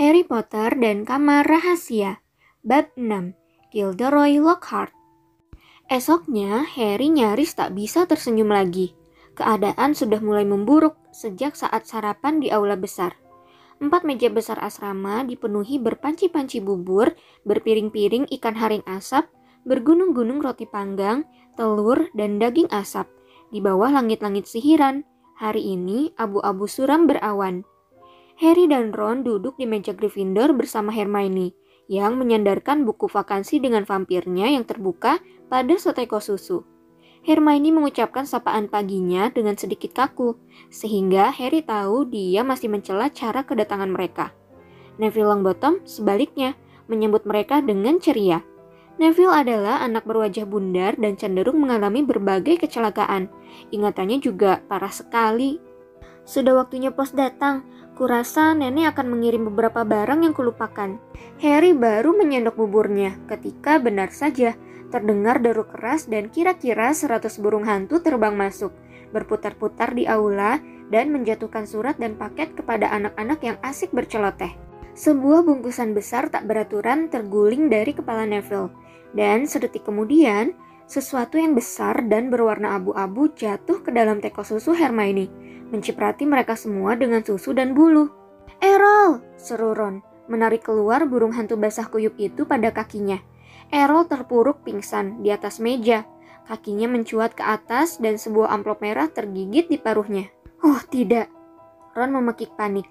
Harry Potter dan Kamar Rahasia Bab 6 Gilderoy Lockhart Esoknya, Harry nyaris tak bisa tersenyum lagi. Keadaan sudah mulai memburuk sejak saat sarapan di aula besar. Empat meja besar asrama dipenuhi berpanci-panci bubur, berpiring-piring ikan haring asap, bergunung-gunung roti panggang, telur, dan daging asap. Di bawah langit-langit sihiran, hari ini abu-abu suram berawan. Harry dan Ron duduk di meja Gryffindor bersama Hermione yang menyandarkan buku vakansi dengan vampirnya yang terbuka pada seteko susu. Hermione mengucapkan sapaan paginya dengan sedikit kaku, sehingga Harry tahu dia masih mencela cara kedatangan mereka. Neville Longbottom sebaliknya menyambut mereka dengan ceria. Neville adalah anak berwajah bundar dan cenderung mengalami berbagai kecelakaan. Ingatannya juga parah sekali. Sudah waktunya pos datang, Kurasa nenek akan mengirim beberapa barang yang kulupakan. Harry baru menyendok buburnya ketika benar saja terdengar deru keras dan kira-kira seratus burung hantu terbang masuk, berputar-putar di aula dan menjatuhkan surat dan paket kepada anak-anak yang asik berceloteh. Sebuah bungkusan besar tak beraturan terguling dari kepala Neville, dan sedetik kemudian sesuatu yang besar dan berwarna abu-abu jatuh ke dalam teko susu Hermione menciprati mereka semua dengan susu dan bulu. Errol, seru Ron, menarik keluar burung hantu basah kuyup itu pada kakinya. Errol terpuruk pingsan di atas meja. Kakinya mencuat ke atas dan sebuah amplop merah tergigit di paruhnya. Oh tidak, Ron memekik panik.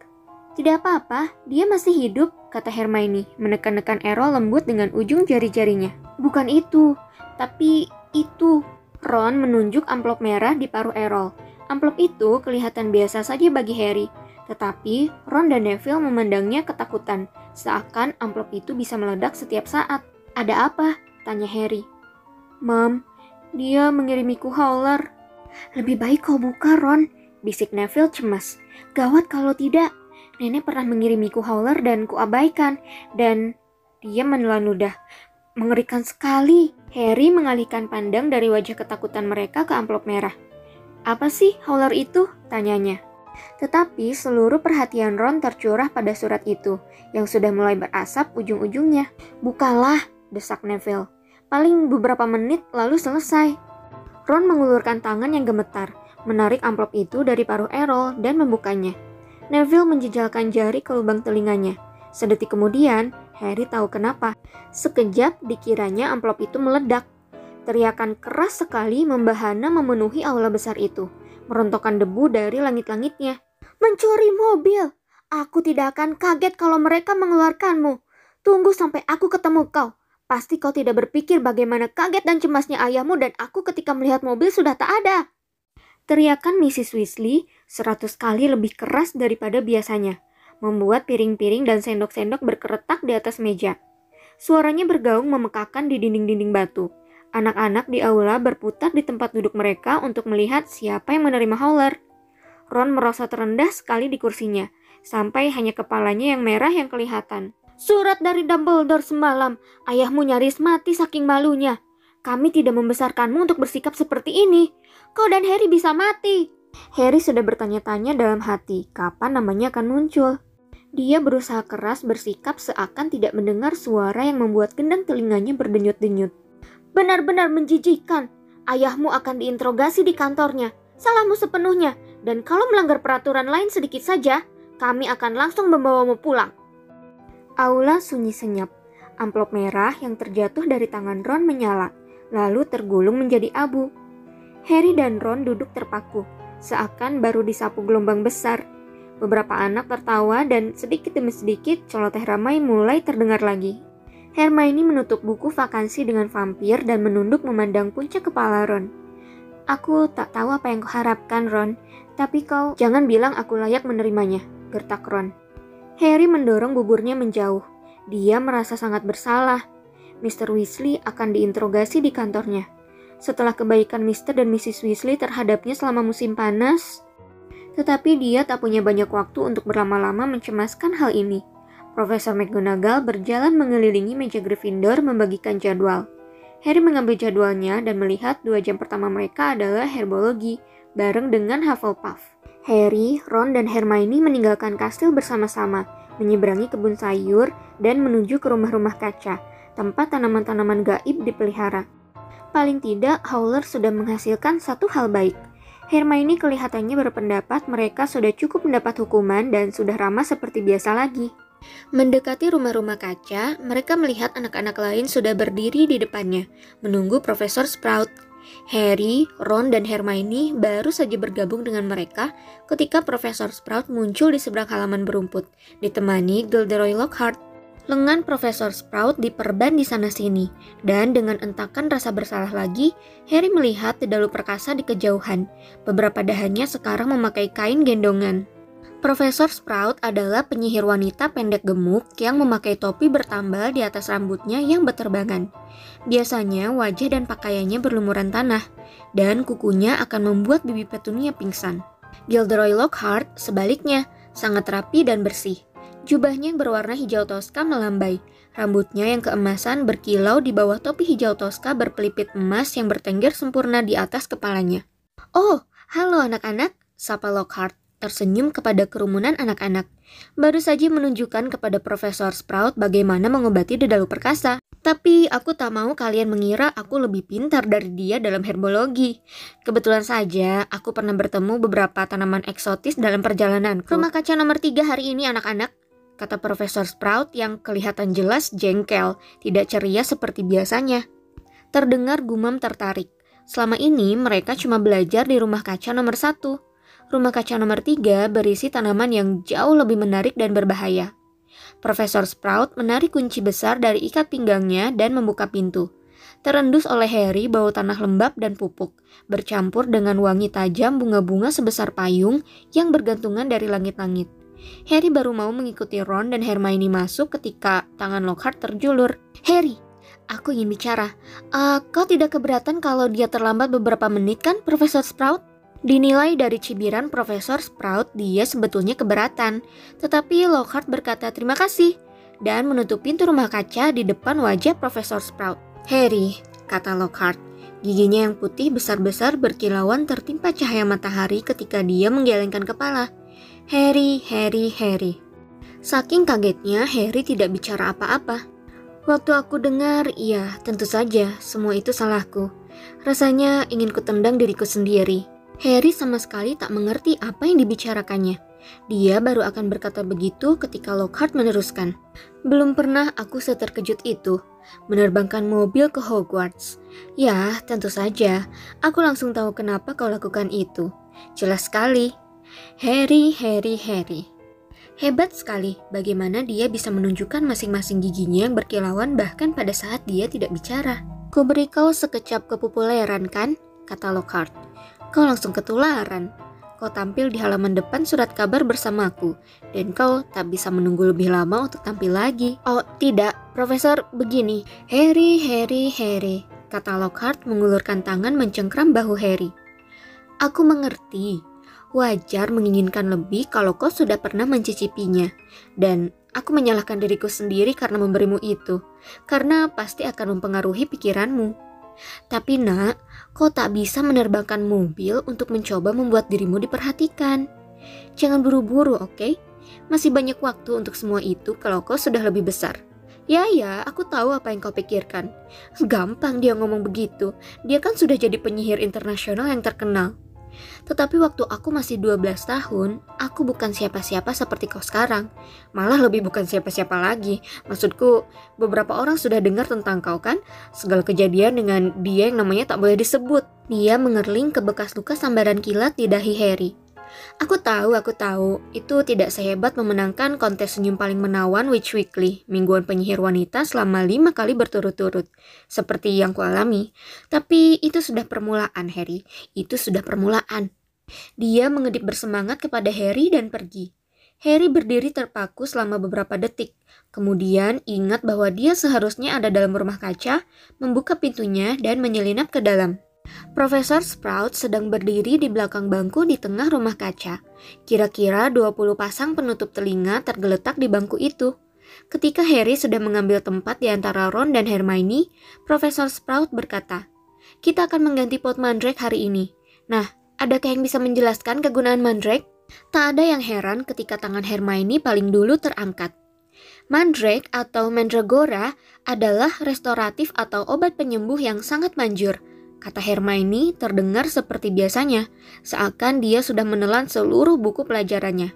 Tidak apa-apa, dia masih hidup, kata Hermione, menekan-nekan Errol lembut dengan ujung jari-jarinya. Bukan itu, tapi itu. Ron menunjuk amplop merah di paruh Errol. Amplop itu kelihatan biasa saja bagi Harry, tetapi Ron dan Neville memandangnya ketakutan, seakan amplop itu bisa meledak setiap saat. Ada apa? Tanya Harry. Mom, dia mengirimiku howler. Lebih baik kau buka, Ron, bisik Neville cemas. Gawat kalau tidak. Nenek pernah mengirimiku howler dan kuabaikan, dan dia menelan ludah. Mengerikan sekali. Harry mengalihkan pandang dari wajah ketakutan mereka ke amplop merah. Apa sih howler itu? Tanyanya. Tetapi seluruh perhatian Ron tercurah pada surat itu, yang sudah mulai berasap ujung-ujungnya. Bukalah, desak Neville. Paling beberapa menit lalu selesai. Ron mengulurkan tangan yang gemetar, menarik amplop itu dari paruh Errol dan membukanya. Neville menjejalkan jari ke lubang telinganya. Sedetik kemudian, Harry tahu kenapa. Sekejap dikiranya amplop itu meledak Teriakan keras sekali membahana memenuhi aula besar itu, merontokkan debu dari langit-langitnya. Mencuri mobil! Aku tidak akan kaget kalau mereka mengeluarkanmu. Tunggu sampai aku ketemu kau. Pasti kau tidak berpikir bagaimana kaget dan cemasnya ayahmu dan aku ketika melihat mobil sudah tak ada. Teriakan Mrs. Weasley seratus kali lebih keras daripada biasanya, membuat piring-piring dan sendok-sendok berkeretak di atas meja. Suaranya bergaung memekakan di dinding-dinding batu. Anak-anak di aula berputar di tempat duduk mereka untuk melihat siapa yang menerima Howler. Ron merasa terendah sekali di kursinya, sampai hanya kepalanya yang merah yang kelihatan. Surat dari Dumbledore semalam, ayahmu nyaris mati saking malunya. Kami tidak membesarkanmu untuk bersikap seperti ini. Kau dan Harry bisa mati. Harry sudah bertanya-tanya dalam hati, kapan namanya akan muncul. Dia berusaha keras bersikap seakan tidak mendengar suara yang membuat gendang telinganya berdenyut-denyut. Benar-benar menjijikan. Ayahmu akan diinterogasi di kantornya. Salahmu sepenuhnya. Dan kalau melanggar peraturan lain sedikit saja, kami akan langsung membawamu pulang. Aula sunyi senyap. Amplop merah yang terjatuh dari tangan Ron menyala, lalu tergulung menjadi abu. Harry dan Ron duduk terpaku, seakan baru disapu gelombang besar. Beberapa anak tertawa dan sedikit demi sedikit celoteh ramai mulai terdengar lagi. Hermione menutup buku vakansi dengan vampir dan menunduk memandang puncak kepala Ron. Aku tak tahu apa yang kau harapkan, Ron, tapi kau jangan bilang aku layak menerimanya, gertak Ron. Harry mendorong buburnya menjauh. Dia merasa sangat bersalah. Mr. Weasley akan diinterogasi di kantornya. Setelah kebaikan Mr. dan Mrs. Weasley terhadapnya selama musim panas, tetapi dia tak punya banyak waktu untuk berlama-lama mencemaskan hal ini. Profesor McGonagall berjalan mengelilingi meja Gryffindor membagikan jadwal. Harry mengambil jadwalnya dan melihat dua jam pertama mereka adalah herbologi, bareng dengan Hufflepuff. Harry, Ron, dan Hermione meninggalkan kastil bersama-sama, menyeberangi kebun sayur, dan menuju ke rumah-rumah kaca, tempat tanaman-tanaman gaib dipelihara. Paling tidak, Howler sudah menghasilkan satu hal baik. Hermione kelihatannya berpendapat mereka sudah cukup mendapat hukuman dan sudah ramah seperti biasa lagi. Mendekati rumah-rumah kaca, mereka melihat anak-anak lain sudah berdiri di depannya, menunggu Profesor Sprout. Harry, Ron, dan Hermione baru saja bergabung dengan mereka ketika Profesor Sprout muncul di seberang halaman berumput, ditemani Gilderoy Lockhart. Lengan Profesor Sprout diperban di sana-sini, dan dengan entakan rasa bersalah lagi, Harry melihat Dedalu perkasa di kejauhan. Beberapa dahannya sekarang memakai kain gendongan. Profesor Sprout adalah penyihir wanita pendek gemuk yang memakai topi bertambal di atas rambutnya yang berterbangan. Biasanya wajah dan pakaiannya berlumuran tanah, dan kukunya akan membuat bibi Petunia pingsan. Gilderoy Lockhart sebaliknya, sangat rapi dan bersih. Jubahnya yang berwarna hijau toska melambai, rambutnya yang keemasan berkilau di bawah topi hijau toska berpelipit emas yang bertengger sempurna di atas kepalanya. Oh, halo anak-anak, sapa Lockhart tersenyum kepada kerumunan anak-anak. Baru saja menunjukkan kepada Profesor Sprout bagaimana mengobati dedalu perkasa. Tapi aku tak mau kalian mengira aku lebih pintar dari dia dalam herbologi. Kebetulan saja, aku pernah bertemu beberapa tanaman eksotis dalam perjalanan. Rumah kaca nomor tiga hari ini anak-anak, kata Profesor Sprout yang kelihatan jelas jengkel, tidak ceria seperti biasanya. Terdengar gumam tertarik. Selama ini mereka cuma belajar di rumah kaca nomor satu. Rumah kaca nomor tiga berisi tanaman yang jauh lebih menarik dan berbahaya. Profesor Sprout menarik kunci besar dari ikat pinggangnya dan membuka pintu. Terendus oleh Harry bau tanah lembab dan pupuk, bercampur dengan wangi tajam bunga-bunga sebesar payung yang bergantungan dari langit-langit. Harry baru mau mengikuti Ron dan Hermione masuk ketika tangan Lockhart terjulur. Harry, aku ingin bicara. Uh, kau tidak keberatan kalau dia terlambat beberapa menit kan, Profesor Sprout? Dinilai dari cibiran Profesor Sprout, dia sebetulnya keberatan. Tetapi Lockhart berkata terima kasih dan menutup pintu rumah kaca di depan wajah Profesor Sprout. Harry, kata Lockhart, giginya yang putih besar-besar berkilauan tertimpa cahaya matahari ketika dia menggelengkan kepala. Harry, Harry, Harry. Saking kagetnya, Harry tidak bicara apa-apa. Waktu aku dengar, iya, tentu saja, semua itu salahku. Rasanya ingin kutendang diriku sendiri. Harry sama sekali tak mengerti apa yang dibicarakannya. Dia baru akan berkata begitu ketika Lockhart meneruskan. Belum pernah aku seterkejut itu, menerbangkan mobil ke Hogwarts. Ya, tentu saja, aku langsung tahu kenapa kau lakukan itu. Jelas sekali. Harry, Harry, Harry. Hebat sekali bagaimana dia bisa menunjukkan masing-masing giginya yang berkilauan bahkan pada saat dia tidak bicara. Kuberi kau sekecap kepopuleran kan? kata Lockhart. Kau langsung ketularan. Kau tampil di halaman depan surat kabar bersamaku, dan kau tak bisa menunggu lebih lama untuk tampil lagi. Oh, tidak, Profesor, begini. Harry, Harry, Harry, kata Lockhart mengulurkan tangan mencengkram bahu Harry. Aku mengerti. Wajar menginginkan lebih kalau kau sudah pernah mencicipinya. Dan aku menyalahkan diriku sendiri karena memberimu itu. Karena pasti akan mempengaruhi pikiranmu. Tapi nak, kau tak bisa menerbangkan mobil untuk mencoba membuat dirimu diperhatikan. Jangan buru-buru, oke? Okay? Masih banyak waktu untuk semua itu kalau kau sudah lebih besar. Ya ya, aku tahu apa yang kau pikirkan. Gampang dia ngomong begitu. Dia kan sudah jadi penyihir internasional yang terkenal. Tetapi waktu aku masih 12 tahun, aku bukan siapa-siapa seperti kau sekarang. Malah lebih bukan siapa-siapa lagi. Maksudku, beberapa orang sudah dengar tentang kau kan? Segala kejadian dengan dia yang namanya tak boleh disebut. Dia mengerling ke bekas luka sambaran kilat di dahi Harry. Aku tahu, aku tahu, itu tidak sehebat memenangkan kontes senyum paling menawan Witch Weekly, mingguan penyihir wanita selama lima kali berturut-turut, seperti yang kualami. Tapi itu sudah permulaan, Harry. Itu sudah permulaan. Dia mengedip bersemangat kepada Harry dan pergi. Harry berdiri terpaku selama beberapa detik, kemudian ingat bahwa dia seharusnya ada dalam rumah kaca, membuka pintunya dan menyelinap ke dalam. Profesor Sprout sedang berdiri di belakang bangku di tengah rumah kaca. Kira-kira 20 pasang penutup telinga tergeletak di bangku itu. Ketika Harry sudah mengambil tempat di antara Ron dan Hermione, Profesor Sprout berkata, "Kita akan mengganti pot mandrake hari ini. Nah, adakah yang bisa menjelaskan kegunaan mandrake?" Tak ada yang heran ketika tangan Hermione paling dulu terangkat. Mandrake atau Mandragora adalah restoratif atau obat penyembuh yang sangat manjur. Kata Hermione terdengar seperti biasanya, seakan dia sudah menelan seluruh buku pelajarannya.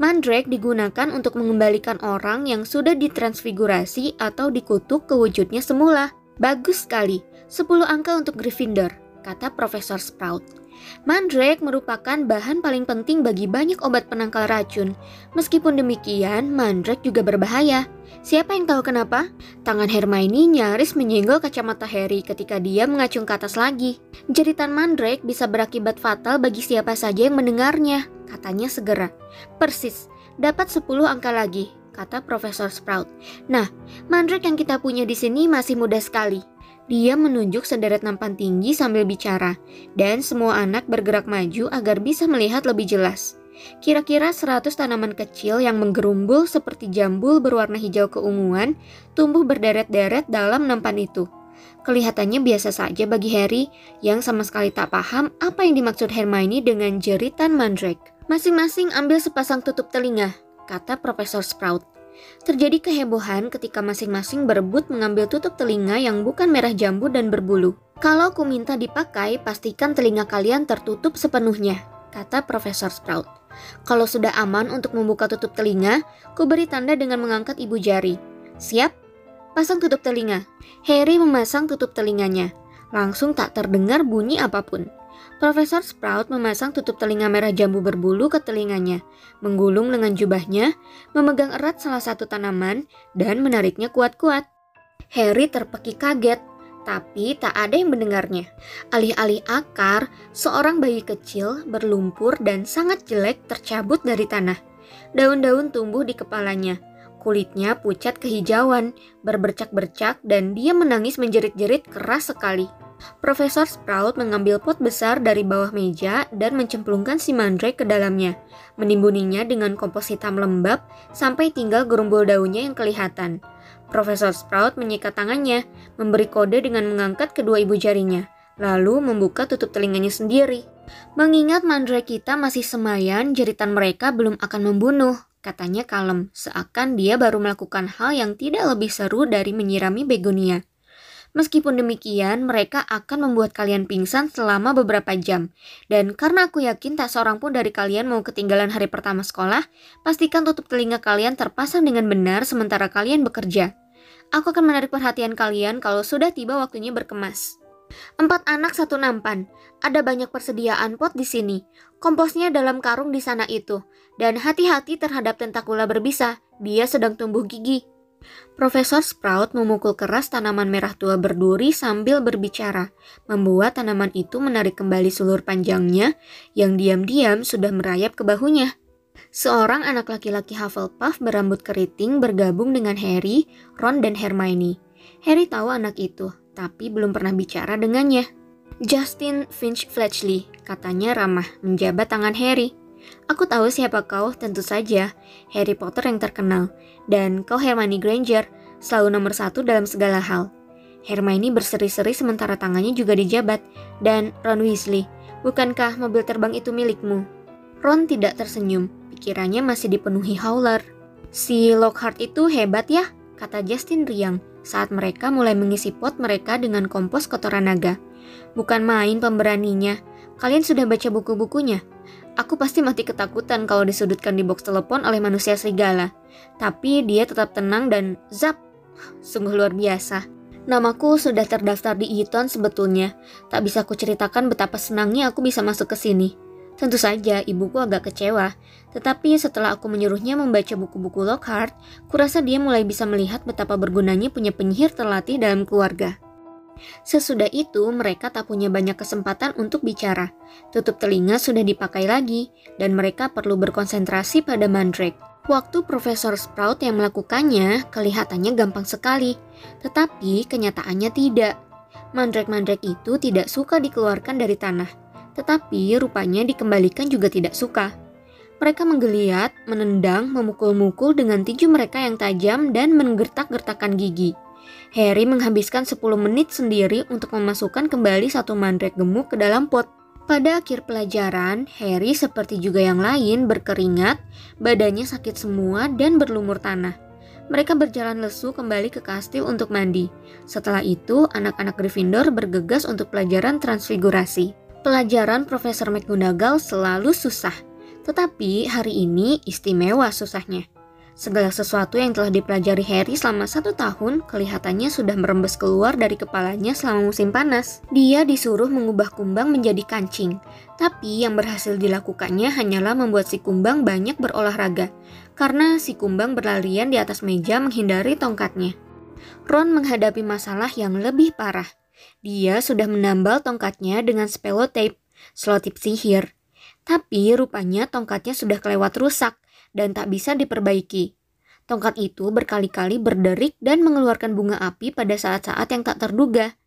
Mandrake digunakan untuk mengembalikan orang yang sudah ditransfigurasi atau dikutuk ke wujudnya semula. Bagus sekali, 10 angka untuk Gryffindor, kata Profesor Sprout. Mandrake merupakan bahan paling penting bagi banyak obat penangkal racun. Meskipun demikian, mandrake juga berbahaya. Siapa yang tahu kenapa? Tangan Hermione nyaris menyenggol kacamata Harry ketika dia mengacung ke atas lagi. Jeritan mandrake bisa berakibat fatal bagi siapa saja yang mendengarnya, katanya segera. Persis, dapat 10 angka lagi, kata Profesor Sprout. Nah, mandrake yang kita punya di sini masih mudah sekali. Dia menunjuk sederet nampan tinggi sambil bicara, dan semua anak bergerak maju agar bisa melihat lebih jelas. Kira-kira 100 tanaman kecil yang menggerumbul seperti jambul berwarna hijau keunguan tumbuh berderet-deret dalam nampan itu. Kelihatannya biasa saja bagi Harry yang sama sekali tak paham apa yang dimaksud Hermione dengan jeritan mandrake. Masing-masing ambil sepasang tutup telinga, kata Profesor Sprout. Terjadi kehebohan ketika masing-masing berebut mengambil tutup telinga yang bukan merah jambu dan berbulu. Kalau ku minta dipakai, pastikan telinga kalian tertutup sepenuhnya, kata Profesor Sprout. Kalau sudah aman untuk membuka tutup telinga, ku beri tanda dengan mengangkat ibu jari. Siap? Pasang tutup telinga. Harry memasang tutup telinganya. Langsung tak terdengar bunyi apa pun. Profesor Sprout memasang tutup telinga merah jambu berbulu ke telinganya, menggulung dengan jubahnya, memegang erat salah satu tanaman, dan menariknya kuat-kuat. Harry terpekik kaget, tapi tak ada yang mendengarnya. Alih-alih akar, seorang bayi kecil berlumpur dan sangat jelek tercabut dari tanah. Daun-daun tumbuh di kepalanya. Kulitnya pucat kehijauan, berbercak-bercak, dan dia menangis menjerit-jerit keras sekali. Profesor Sprout mengambil pot besar dari bawah meja dan mencemplungkan si mandrake ke dalamnya, menimbuninya dengan kompos hitam lembab sampai tinggal gerumbul daunnya yang kelihatan. Profesor Sprout menyikat tangannya, memberi kode dengan mengangkat kedua ibu jarinya, lalu membuka tutup telinganya sendiri. Mengingat mandrake kita masih semayan, jeritan mereka belum akan membunuh, katanya kalem, seakan dia baru melakukan hal yang tidak lebih seru dari menyirami begonia. Meskipun demikian, mereka akan membuat kalian pingsan selama beberapa jam. Dan karena aku yakin tak seorang pun dari kalian mau ketinggalan hari pertama sekolah, pastikan tutup telinga kalian terpasang dengan benar sementara kalian bekerja. Aku akan menarik perhatian kalian kalau sudah tiba waktunya berkemas. Empat anak satu nampan. Ada banyak persediaan pot di sini. Komposnya dalam karung di sana itu. Dan hati-hati terhadap tentakula berbisa. Dia sedang tumbuh gigi. Profesor Sprout memukul keras tanaman merah tua berduri sambil berbicara, membuat tanaman itu menarik kembali seluruh panjangnya yang diam-diam sudah merayap ke bahunya. Seorang anak laki-laki Hufflepuff berambut keriting bergabung dengan Harry, Ron, dan Hermione. Harry tahu anak itu, tapi belum pernah bicara dengannya. Justin Finch Fletchley, katanya ramah, menjabat tangan Harry. Aku tahu siapa kau, tentu saja. Harry Potter yang terkenal. Dan kau Hermione Granger, selalu nomor satu dalam segala hal. Hermione berseri-seri sementara tangannya juga dijabat. Dan Ron Weasley, bukankah mobil terbang itu milikmu? Ron tidak tersenyum, pikirannya masih dipenuhi Howler. Si Lockhart itu hebat ya, kata Justin riang saat mereka mulai mengisi pot mereka dengan kompos kotoran naga. Bukan main pemberaninya, kalian sudah baca buku-bukunya? Aku pasti mati ketakutan kalau disudutkan di box telepon oleh manusia serigala. Tapi dia tetap tenang dan zap. Sungguh luar biasa. Namaku sudah terdaftar di Eton sebetulnya. Tak bisa aku ceritakan betapa senangnya aku bisa masuk ke sini. Tentu saja ibuku agak kecewa, tetapi setelah aku menyuruhnya membaca buku-buku Lockhart, kurasa dia mulai bisa melihat betapa bergunanya punya penyihir terlatih dalam keluarga. Sesudah itu, mereka tak punya banyak kesempatan untuk bicara. Tutup telinga sudah dipakai lagi, dan mereka perlu berkonsentrasi pada Mandrake. Waktu Profesor Sprout yang melakukannya, kelihatannya gampang sekali, tetapi kenyataannya tidak. Mandrake-mandrake itu tidak suka dikeluarkan dari tanah, tetapi rupanya dikembalikan juga tidak suka. Mereka menggeliat, menendang, memukul-mukul dengan tinju mereka yang tajam dan menggertak-gertakkan gigi. Harry menghabiskan 10 menit sendiri untuk memasukkan kembali satu mandrake gemuk ke dalam pot. Pada akhir pelajaran, Harry seperti juga yang lain berkeringat, badannya sakit semua dan berlumur tanah. Mereka berjalan lesu kembali ke kastil untuk mandi. Setelah itu, anak-anak Gryffindor bergegas untuk pelajaran transfigurasi. Pelajaran Profesor McGonagall selalu susah, tetapi hari ini istimewa susahnya. Segala sesuatu yang telah dipelajari Harry selama satu tahun kelihatannya sudah merembes keluar dari kepalanya selama musim panas. Dia disuruh mengubah kumbang menjadi kancing, tapi yang berhasil dilakukannya hanyalah membuat si kumbang banyak berolahraga, karena si kumbang berlarian di atas meja menghindari tongkatnya. Ron menghadapi masalah yang lebih parah. Dia sudah menambal tongkatnya dengan tape, selotip sihir. Tapi rupanya tongkatnya sudah kelewat rusak dan tak bisa diperbaiki. Tongkat itu berkali-kali berderik dan mengeluarkan bunga api pada saat-saat yang tak terduga.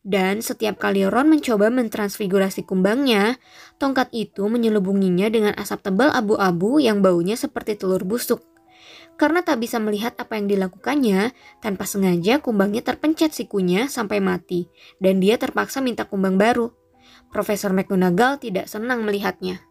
Dan setiap kali Ron mencoba mentransfigurasi kumbangnya, tongkat itu menyelubunginya dengan asap tebal abu-abu yang baunya seperti telur busuk. Karena tak bisa melihat apa yang dilakukannya, tanpa sengaja kumbangnya terpencet sikunya sampai mati, dan dia terpaksa minta kumbang baru. Profesor McGonagall tidak senang melihatnya.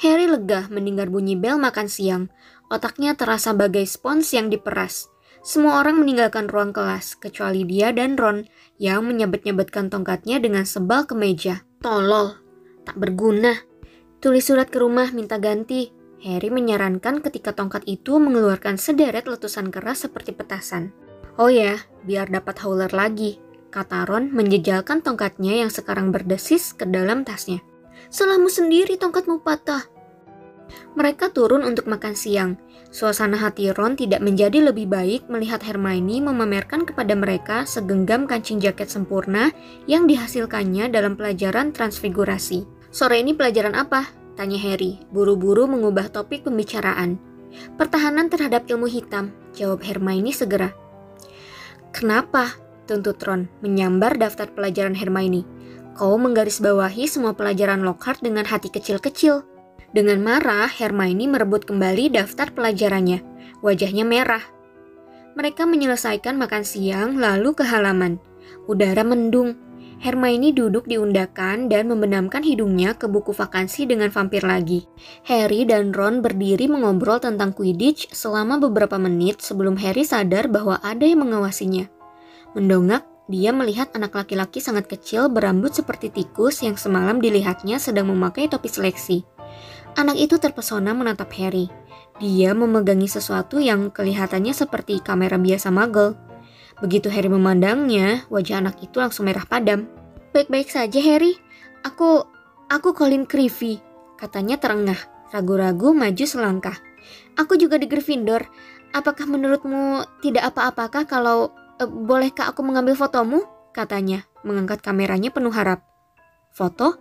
Harry lega mendengar bunyi bel makan siang. Otaknya terasa bagai spons yang diperas. Semua orang meninggalkan ruang kelas, kecuali dia dan Ron yang menyabet-nyabetkan tongkatnya dengan sebal ke meja. Tolol, tak berguna. Tulis surat ke rumah minta ganti. Harry menyarankan ketika tongkat itu mengeluarkan sederet letusan keras seperti petasan. Oh ya, biar dapat howler lagi, kata Ron menjejalkan tongkatnya yang sekarang berdesis ke dalam tasnya. Salahmu sendiri tongkatmu patah. Mereka turun untuk makan siang. Suasana hati Ron tidak menjadi lebih baik melihat Hermione memamerkan kepada mereka segenggam kancing jaket sempurna yang dihasilkannya dalam pelajaran transfigurasi. Sore ini pelajaran apa? Tanya Harry, buru-buru mengubah topik pembicaraan. Pertahanan terhadap ilmu hitam, jawab Hermione segera. Kenapa? Tuntut Ron, menyambar daftar pelajaran Hermione. Kau menggarisbawahi semua pelajaran Lockhart dengan hati kecil-kecil. Dengan marah, Hermione merebut kembali daftar pelajarannya. Wajahnya merah. Mereka menyelesaikan makan siang lalu ke halaman. Udara mendung. Hermione duduk di undakan dan membenamkan hidungnya ke buku vakansi dengan vampir lagi. Harry dan Ron berdiri mengobrol tentang Quidditch selama beberapa menit sebelum Harry sadar bahwa ada yang mengawasinya. Mendongak, dia melihat anak laki-laki sangat kecil berambut seperti tikus yang semalam dilihatnya sedang memakai topi seleksi. Anak itu terpesona menatap Harry. Dia memegangi sesuatu yang kelihatannya seperti kamera biasa magel. Begitu Harry memandangnya, wajah anak itu langsung merah padam. Baik-baik saja Harry, aku aku Colin Creevy, katanya terengah, ragu-ragu maju selangkah. Aku juga di Gryffindor. Apakah menurutmu tidak apa-apakah kalau e, bolehkah aku mengambil fotomu? Katanya, mengangkat kameranya penuh harap. Foto?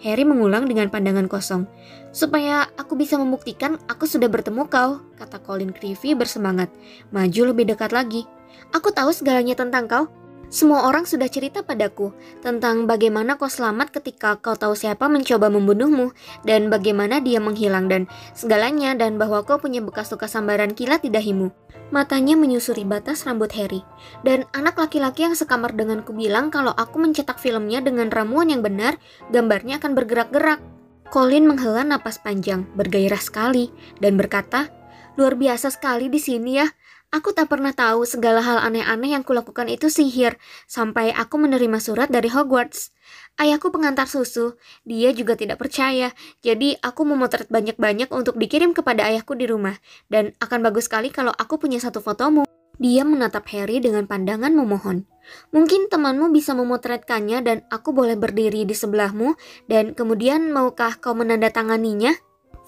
Harry mengulang dengan pandangan kosong. Supaya aku bisa membuktikan aku sudah bertemu kau, kata Colin Creevy bersemangat. Maju lebih dekat lagi. Aku tahu segalanya tentang kau. Semua orang sudah cerita padaku tentang bagaimana kau selamat ketika kau tahu siapa mencoba membunuhmu dan bagaimana dia menghilang dan segalanya dan bahwa kau punya bekas luka sambaran kilat di dahimu. Matanya menyusuri batas rambut Harry. Dan anak laki-laki yang sekamar denganku bilang kalau aku mencetak filmnya dengan ramuan yang benar, gambarnya akan bergerak-gerak. Colin menghela napas panjang, bergairah sekali, dan berkata, Luar biasa sekali di sini ya. Aku tak pernah tahu segala hal aneh-aneh yang kulakukan itu sihir, sampai aku menerima surat dari Hogwarts. Ayahku pengantar susu, dia juga tidak percaya, jadi aku memotret banyak-banyak untuk dikirim kepada ayahku di rumah, dan akan bagus sekali kalau aku punya satu fotomu. Dia menatap Harry dengan pandangan memohon. Mungkin temanmu bisa memotretkannya dan aku boleh berdiri di sebelahmu, dan kemudian maukah kau menandatanganinya?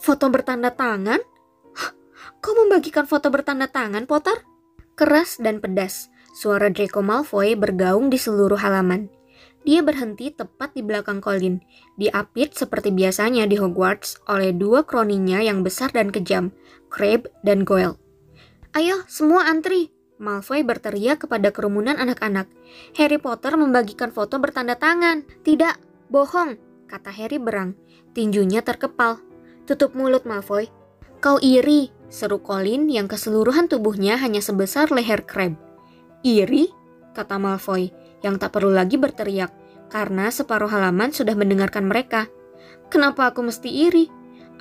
Foto bertanda tangan? Kau membagikan foto bertanda tangan, Potter? Keras dan pedas, suara Draco Malfoy bergaung di seluruh halaman. Dia berhenti tepat di belakang Colin, diapit seperti biasanya di Hogwarts oleh dua kroninya yang besar dan kejam, Crabbe dan Goyle. Ayo, semua antri! Malfoy berteriak kepada kerumunan anak-anak. Harry Potter membagikan foto bertanda tangan. Tidak, bohong, kata Harry berang. Tinjunya terkepal. Tutup mulut, Malfoy. Kau iri, seru Colin yang keseluruhan tubuhnya hanya sebesar leher Crab. Iri? kata Malfoy, yang tak perlu lagi berteriak, karena separuh halaman sudah mendengarkan mereka. Kenapa aku mesti iri?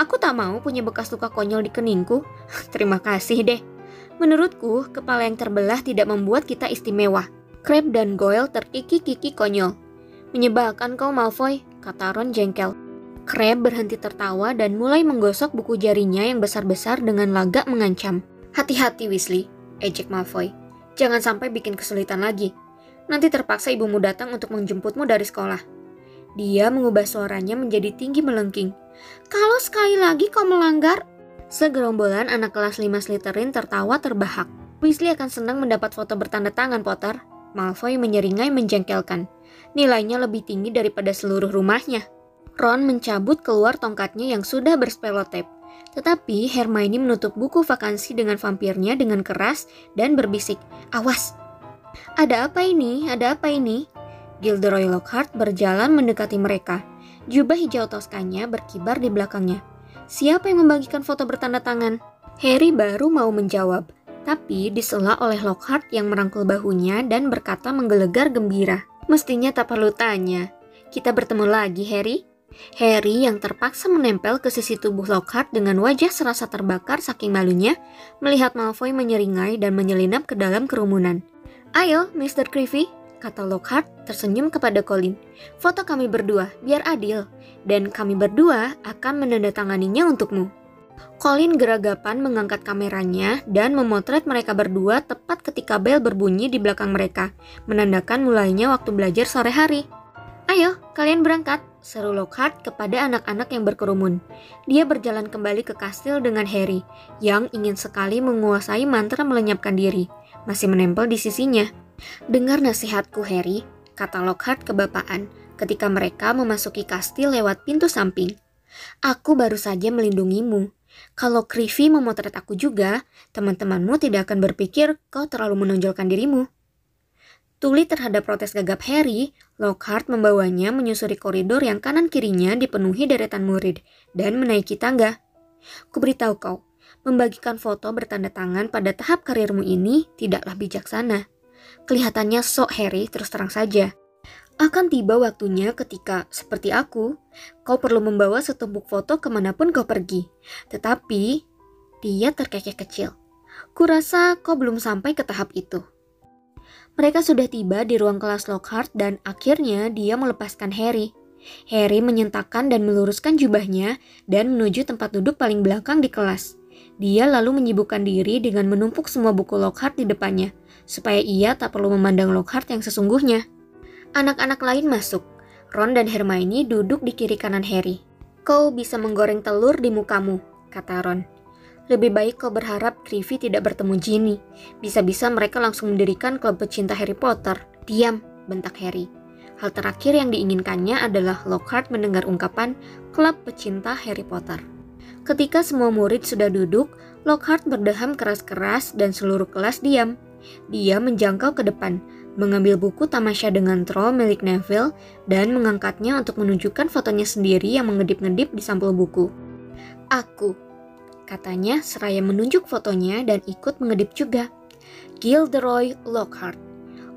Aku tak mau punya bekas luka konyol di keningku. Terima kasih deh. Menurutku, kepala yang terbelah tidak membuat kita istimewa. Crab dan Goyle terkiki-kiki konyol. Menyebalkan kau Malfoy, kata Ron jengkel. Crab berhenti tertawa dan mulai menggosok buku jarinya yang besar-besar dengan lagak mengancam. Hati-hati Weasley, ejek Malfoy. Jangan sampai bikin kesulitan lagi. Nanti terpaksa ibumu datang untuk menjemputmu dari sekolah. Dia mengubah suaranya menjadi tinggi melengking. Kalau sekali lagi kau melanggar... Segerombolan anak kelas 5 Slytherin tertawa terbahak. Weasley akan senang mendapat foto bertanda tangan, Potter. Malfoy menyeringai menjengkelkan. Nilainya lebih tinggi daripada seluruh rumahnya. Ron mencabut keluar tongkatnya yang sudah berspelotep. Tetapi Hermione menutup buku vakansi dengan vampirnya dengan keras dan berbisik, Awas! Ada apa ini? Ada apa ini? Gilderoy Lockhart berjalan mendekati mereka. Jubah hijau toskanya berkibar di belakangnya. Siapa yang membagikan foto bertanda tangan? Harry baru mau menjawab, tapi disela oleh Lockhart yang merangkul bahunya dan berkata menggelegar gembira. Mestinya tak perlu tanya. Kita bertemu lagi, Harry. Harry yang terpaksa menempel ke sisi tubuh Lockhart dengan wajah serasa terbakar saking malunya, melihat Malfoy menyeringai dan menyelinap ke dalam kerumunan. Ayo, Mr. Creevy, kata Lockhart tersenyum kepada Colin. Foto kami berdua, biar adil, dan kami berdua akan menandatanganinya untukmu. Colin geragapan mengangkat kameranya dan memotret mereka berdua tepat ketika bel berbunyi di belakang mereka, menandakan mulainya waktu belajar sore hari. Ayo, kalian berangkat, seru Lockhart kepada anak-anak yang berkerumun. Dia berjalan kembali ke kastil dengan Harry, yang ingin sekali menguasai mantra melenyapkan diri, masih menempel di sisinya. Dengar nasihatku, Harry, kata Lockhart kebapaan ketika mereka memasuki kastil lewat pintu samping. Aku baru saja melindungimu. Kalau Creevy memotret aku juga, teman-temanmu tidak akan berpikir kau terlalu menonjolkan dirimu. Tuli terhadap protes gagap Harry, Lockhart membawanya menyusuri koridor yang kanan kirinya dipenuhi deretan murid dan menaiki tangga. Kuberitahu kau, membagikan foto bertanda tangan pada tahap karirmu ini tidaklah bijaksana. Kelihatannya sok Harry terus terang saja. Akan tiba waktunya ketika, seperti aku, kau perlu membawa setumpuk foto ke mana pun kau pergi. Tetapi, dia terkekeh kecil. Kurasa kau belum sampai ke tahap itu. Mereka sudah tiba di ruang kelas Lockhart dan akhirnya dia melepaskan Harry. Harry menyentakkan dan meluruskan jubahnya dan menuju tempat duduk paling belakang di kelas. Dia lalu menyibukkan diri dengan menumpuk semua buku Lockhart di depannya supaya ia tak perlu memandang Lockhart yang sesungguhnya. Anak-anak lain masuk. Ron dan Hermione duduk di kiri kanan Harry. Kau bisa menggoreng telur di mukamu, kata Ron. Lebih baik kau berharap Creevy tidak bertemu Ginny. Bisa-bisa mereka langsung mendirikan klub pecinta Harry Potter. Diam, bentak Harry. Hal terakhir yang diinginkannya adalah Lockhart mendengar ungkapan klub pecinta Harry Potter. Ketika semua murid sudah duduk, Lockhart berdeham keras-keras dan seluruh kelas diam. Dia menjangkau ke depan, mengambil buku tamasya dengan troll milik Neville, dan mengangkatnya untuk menunjukkan fotonya sendiri yang mengedip-ngedip di sampul buku. Aku, katanya seraya menunjuk fotonya dan ikut mengedip juga. Gilderoy Lockhart,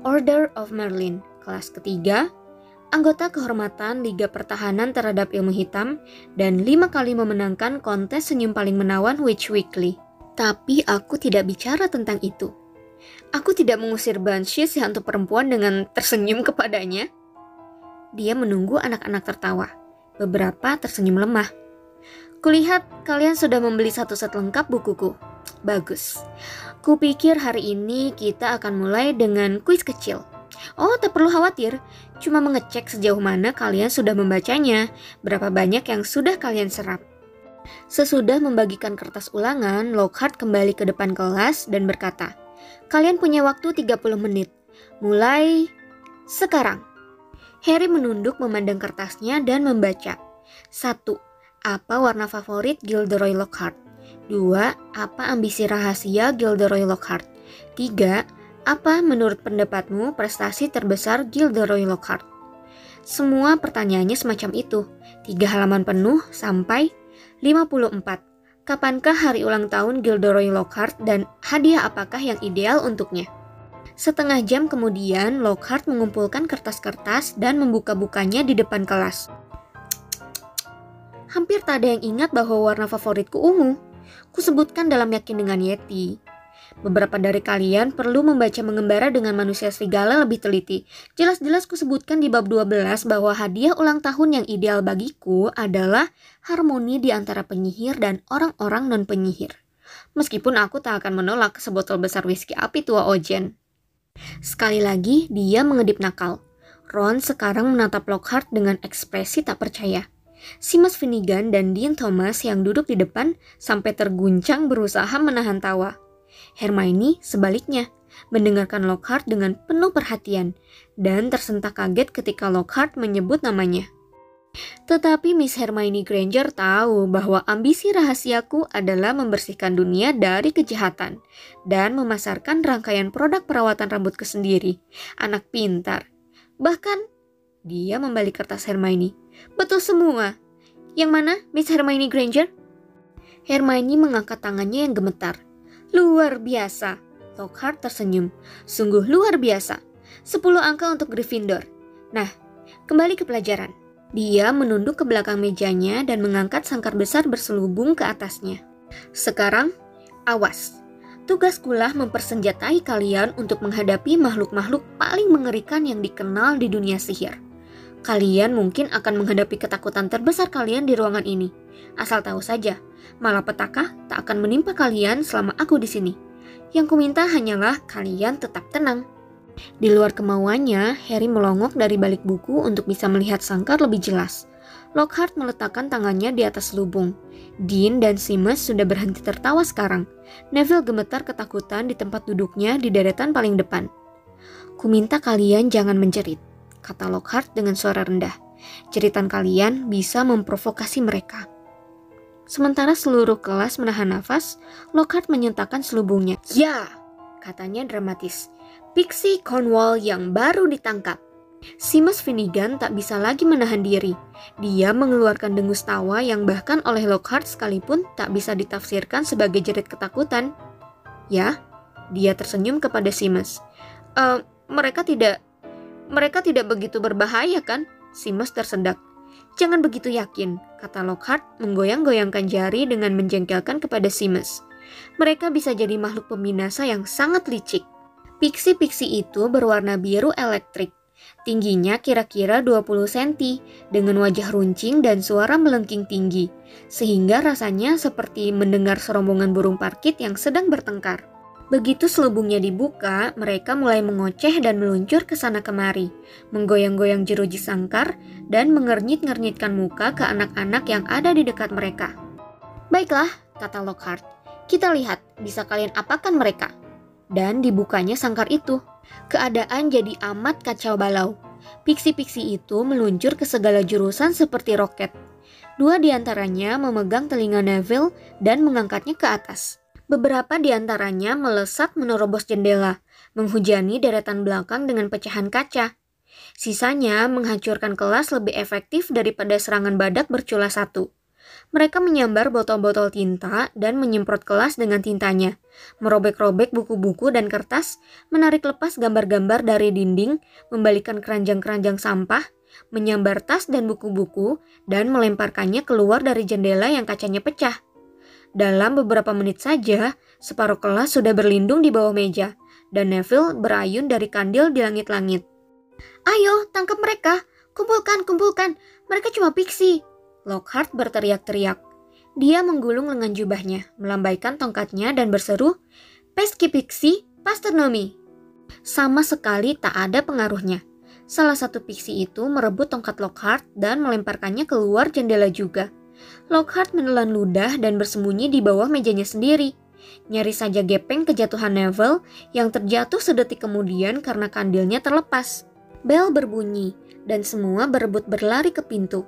Order of Merlin, kelas ketiga, anggota kehormatan Liga Pertahanan terhadap Ilmu Hitam, dan lima kali memenangkan kontes senyum paling menawan Witch Weekly. Tapi aku tidak bicara tentang itu. Aku tidak mengusir Banshee si hantu perempuan dengan tersenyum kepadanya. Dia menunggu anak-anak tertawa. Beberapa tersenyum lemah. Kulihat kalian sudah membeli satu set lengkap bukuku. Bagus. Kupikir hari ini kita akan mulai dengan kuis kecil. Oh, tak perlu khawatir. Cuma mengecek sejauh mana kalian sudah membacanya, berapa banyak yang sudah kalian serap. Sesudah membagikan kertas ulangan, Lockhart kembali ke depan kelas dan berkata, Kalian punya waktu 30 menit. Mulai sekarang. Harry menunduk memandang kertasnya dan membaca. 1. Apa warna favorit Gilderoy Lockhart? 2. Apa ambisi rahasia Gilderoy Lockhart? 3. Apa menurut pendapatmu prestasi terbesar Gilderoy Lockhart? Semua pertanyaannya semacam itu. Tiga halaman penuh sampai 54. Kapankah hari ulang tahun Gilderoy Lockhart dan hadiah apakah yang ideal untuknya? Setengah jam kemudian, Lockhart mengumpulkan kertas-kertas dan membuka-bukanya di depan kelas. Hampir tak ada yang ingat bahwa warna favoritku ungu. Kusebutkan dalam yakin dengan Yeti. Beberapa dari kalian perlu membaca mengembara dengan manusia serigala lebih teliti. Jelas-jelas kusebutkan di bab 12 bahwa hadiah ulang tahun yang ideal bagiku adalah harmoni di antara penyihir dan orang-orang non-penyihir. Meskipun aku tak akan menolak sebotol besar whisky api tua Ojen. Sekali lagi, dia mengedip nakal. Ron sekarang menatap Lockhart dengan ekspresi tak percaya. Simas Finnegan dan Dean Thomas yang duduk di depan sampai terguncang berusaha menahan tawa. Hermione sebaliknya, mendengarkan Lockhart dengan penuh perhatian dan tersentak kaget ketika Lockhart menyebut namanya. Tetapi Miss Hermione Granger tahu bahwa ambisi rahasiaku adalah membersihkan dunia dari kejahatan dan memasarkan rangkaian produk perawatan rambutku sendiri. Anak pintar. Bahkan, dia membalik kertas Hermione. Betul semua. Yang mana, Miss Hermione Granger? Hermione mengangkat tangannya yang gemetar. Luar biasa. Lockhart tersenyum. Sungguh luar biasa. Sepuluh angka untuk Gryffindor. Nah, kembali ke pelajaran. Dia menunduk ke belakang mejanya dan mengangkat sangkar besar berselubung ke atasnya. Sekarang, awas. Tugaskulah mempersenjatai kalian untuk menghadapi makhluk-makhluk paling mengerikan yang dikenal di dunia sihir. Kalian mungkin akan menghadapi ketakutan terbesar kalian di ruangan ini. Asal tahu saja, malapetaka tak akan menimpa kalian selama aku di sini. Yang kuminta hanyalah kalian tetap tenang. Di luar kemauannya, Harry melongok dari balik buku untuk bisa melihat sangkar lebih jelas. Lockhart meletakkan tangannya di atas lubung. Dean dan Seamus sudah berhenti tertawa sekarang. Neville gemetar ketakutan di tempat duduknya di deretan paling depan. Kuminta kalian jangan menjerit, kata Lockhart dengan suara rendah. Jeritan kalian bisa memprovokasi mereka. Sementara seluruh kelas menahan nafas, Lockhart menyentakan selubungnya. Ya, katanya dramatis. Pixie Cornwall yang baru ditangkap. Seamus Finnegan tak bisa lagi menahan diri. Dia mengeluarkan dengus tawa yang bahkan oleh Lockhart sekalipun tak bisa ditafsirkan sebagai jerit ketakutan. Ya, dia tersenyum kepada Seamus. E, mereka tidak mereka tidak begitu berbahaya kan? Seamus tersendak. Jangan begitu yakin, kata Lockhart menggoyang-goyangkan jari dengan menjengkelkan kepada Seamus. Mereka bisa jadi makhluk pembinasa yang sangat licik. Pixie-pixie itu berwarna biru elektrik. Tingginya kira-kira 20 cm dengan wajah runcing dan suara melengking tinggi, sehingga rasanya seperti mendengar serombongan burung parkit yang sedang bertengkar. Begitu selubungnya dibuka, mereka mulai mengoceh dan meluncur ke sana kemari, menggoyang-goyang jeruji sangkar dan mengernyit-ngernyitkan muka ke anak-anak yang ada di dekat mereka. Baiklah, kata Lockhart, kita lihat bisa kalian apakan mereka dan dibukanya sangkar itu. Keadaan jadi amat kacau balau. Piksi-piksi itu meluncur ke segala jurusan seperti roket. Dua di antaranya memegang telinga Neville dan mengangkatnya ke atas. Beberapa di antaranya melesat menerobos jendela, menghujani deretan belakang dengan pecahan kaca. Sisanya menghancurkan kelas lebih efektif daripada serangan badak bercula satu. Mereka menyambar botol-botol tinta dan menyemprot kelas dengan tintanya, merobek-robek buku-buku dan kertas, menarik lepas gambar-gambar dari dinding, membalikan keranjang-keranjang sampah, menyambar tas dan buku-buku, dan melemparkannya keluar dari jendela yang kacanya pecah. Dalam beberapa menit saja, separuh kelas sudah berlindung di bawah meja, dan Neville berayun dari kandil di langit-langit. Ayo, tangkap mereka! Kumpulkan, kumpulkan! Mereka cuma pixie! Lockhart berteriak-teriak. Dia menggulung lengan jubahnya, melambaikan tongkatnya dan berseru, Pesky Pixie, Pasternomi. Sama sekali tak ada pengaruhnya. Salah satu pixie itu merebut tongkat Lockhart dan melemparkannya keluar jendela juga. Lockhart menelan ludah dan bersembunyi di bawah mejanya sendiri. Nyaris saja gepeng kejatuhan Neville yang terjatuh sedetik kemudian karena kandilnya terlepas. Bel berbunyi dan semua berebut berlari ke pintu.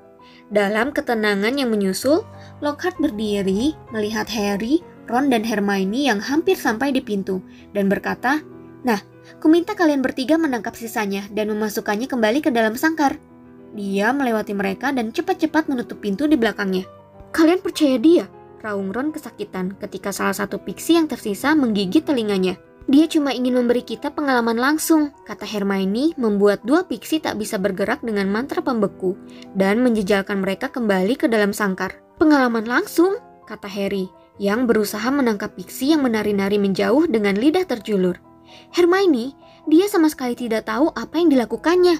Dalam ketenangan yang menyusul, Lockhart berdiri melihat Harry, Ron, dan Hermione yang hampir sampai di pintu dan berkata, Nah, kuminta kalian bertiga menangkap sisanya dan memasukkannya kembali ke dalam sangkar. Dia melewati mereka dan cepat-cepat menutup pintu di belakangnya. Kalian percaya dia? Raung Ron kesakitan ketika salah satu pixie yang tersisa menggigit telinganya. Dia cuma ingin memberi kita pengalaman langsung, kata Hermione membuat dua pixie tak bisa bergerak dengan mantra pembeku dan menjejalkan mereka kembali ke dalam sangkar. Pengalaman langsung, kata Harry, yang berusaha menangkap pixie yang menari-nari menjauh dengan lidah terjulur. Hermione, dia sama sekali tidak tahu apa yang dilakukannya.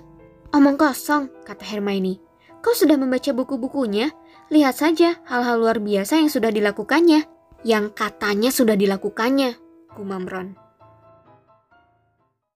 Omong kosong, kata Hermione. Kau sudah membaca buku-bukunya? Lihat saja hal-hal luar biasa yang sudah dilakukannya. Yang katanya sudah dilakukannya, gumam Ron.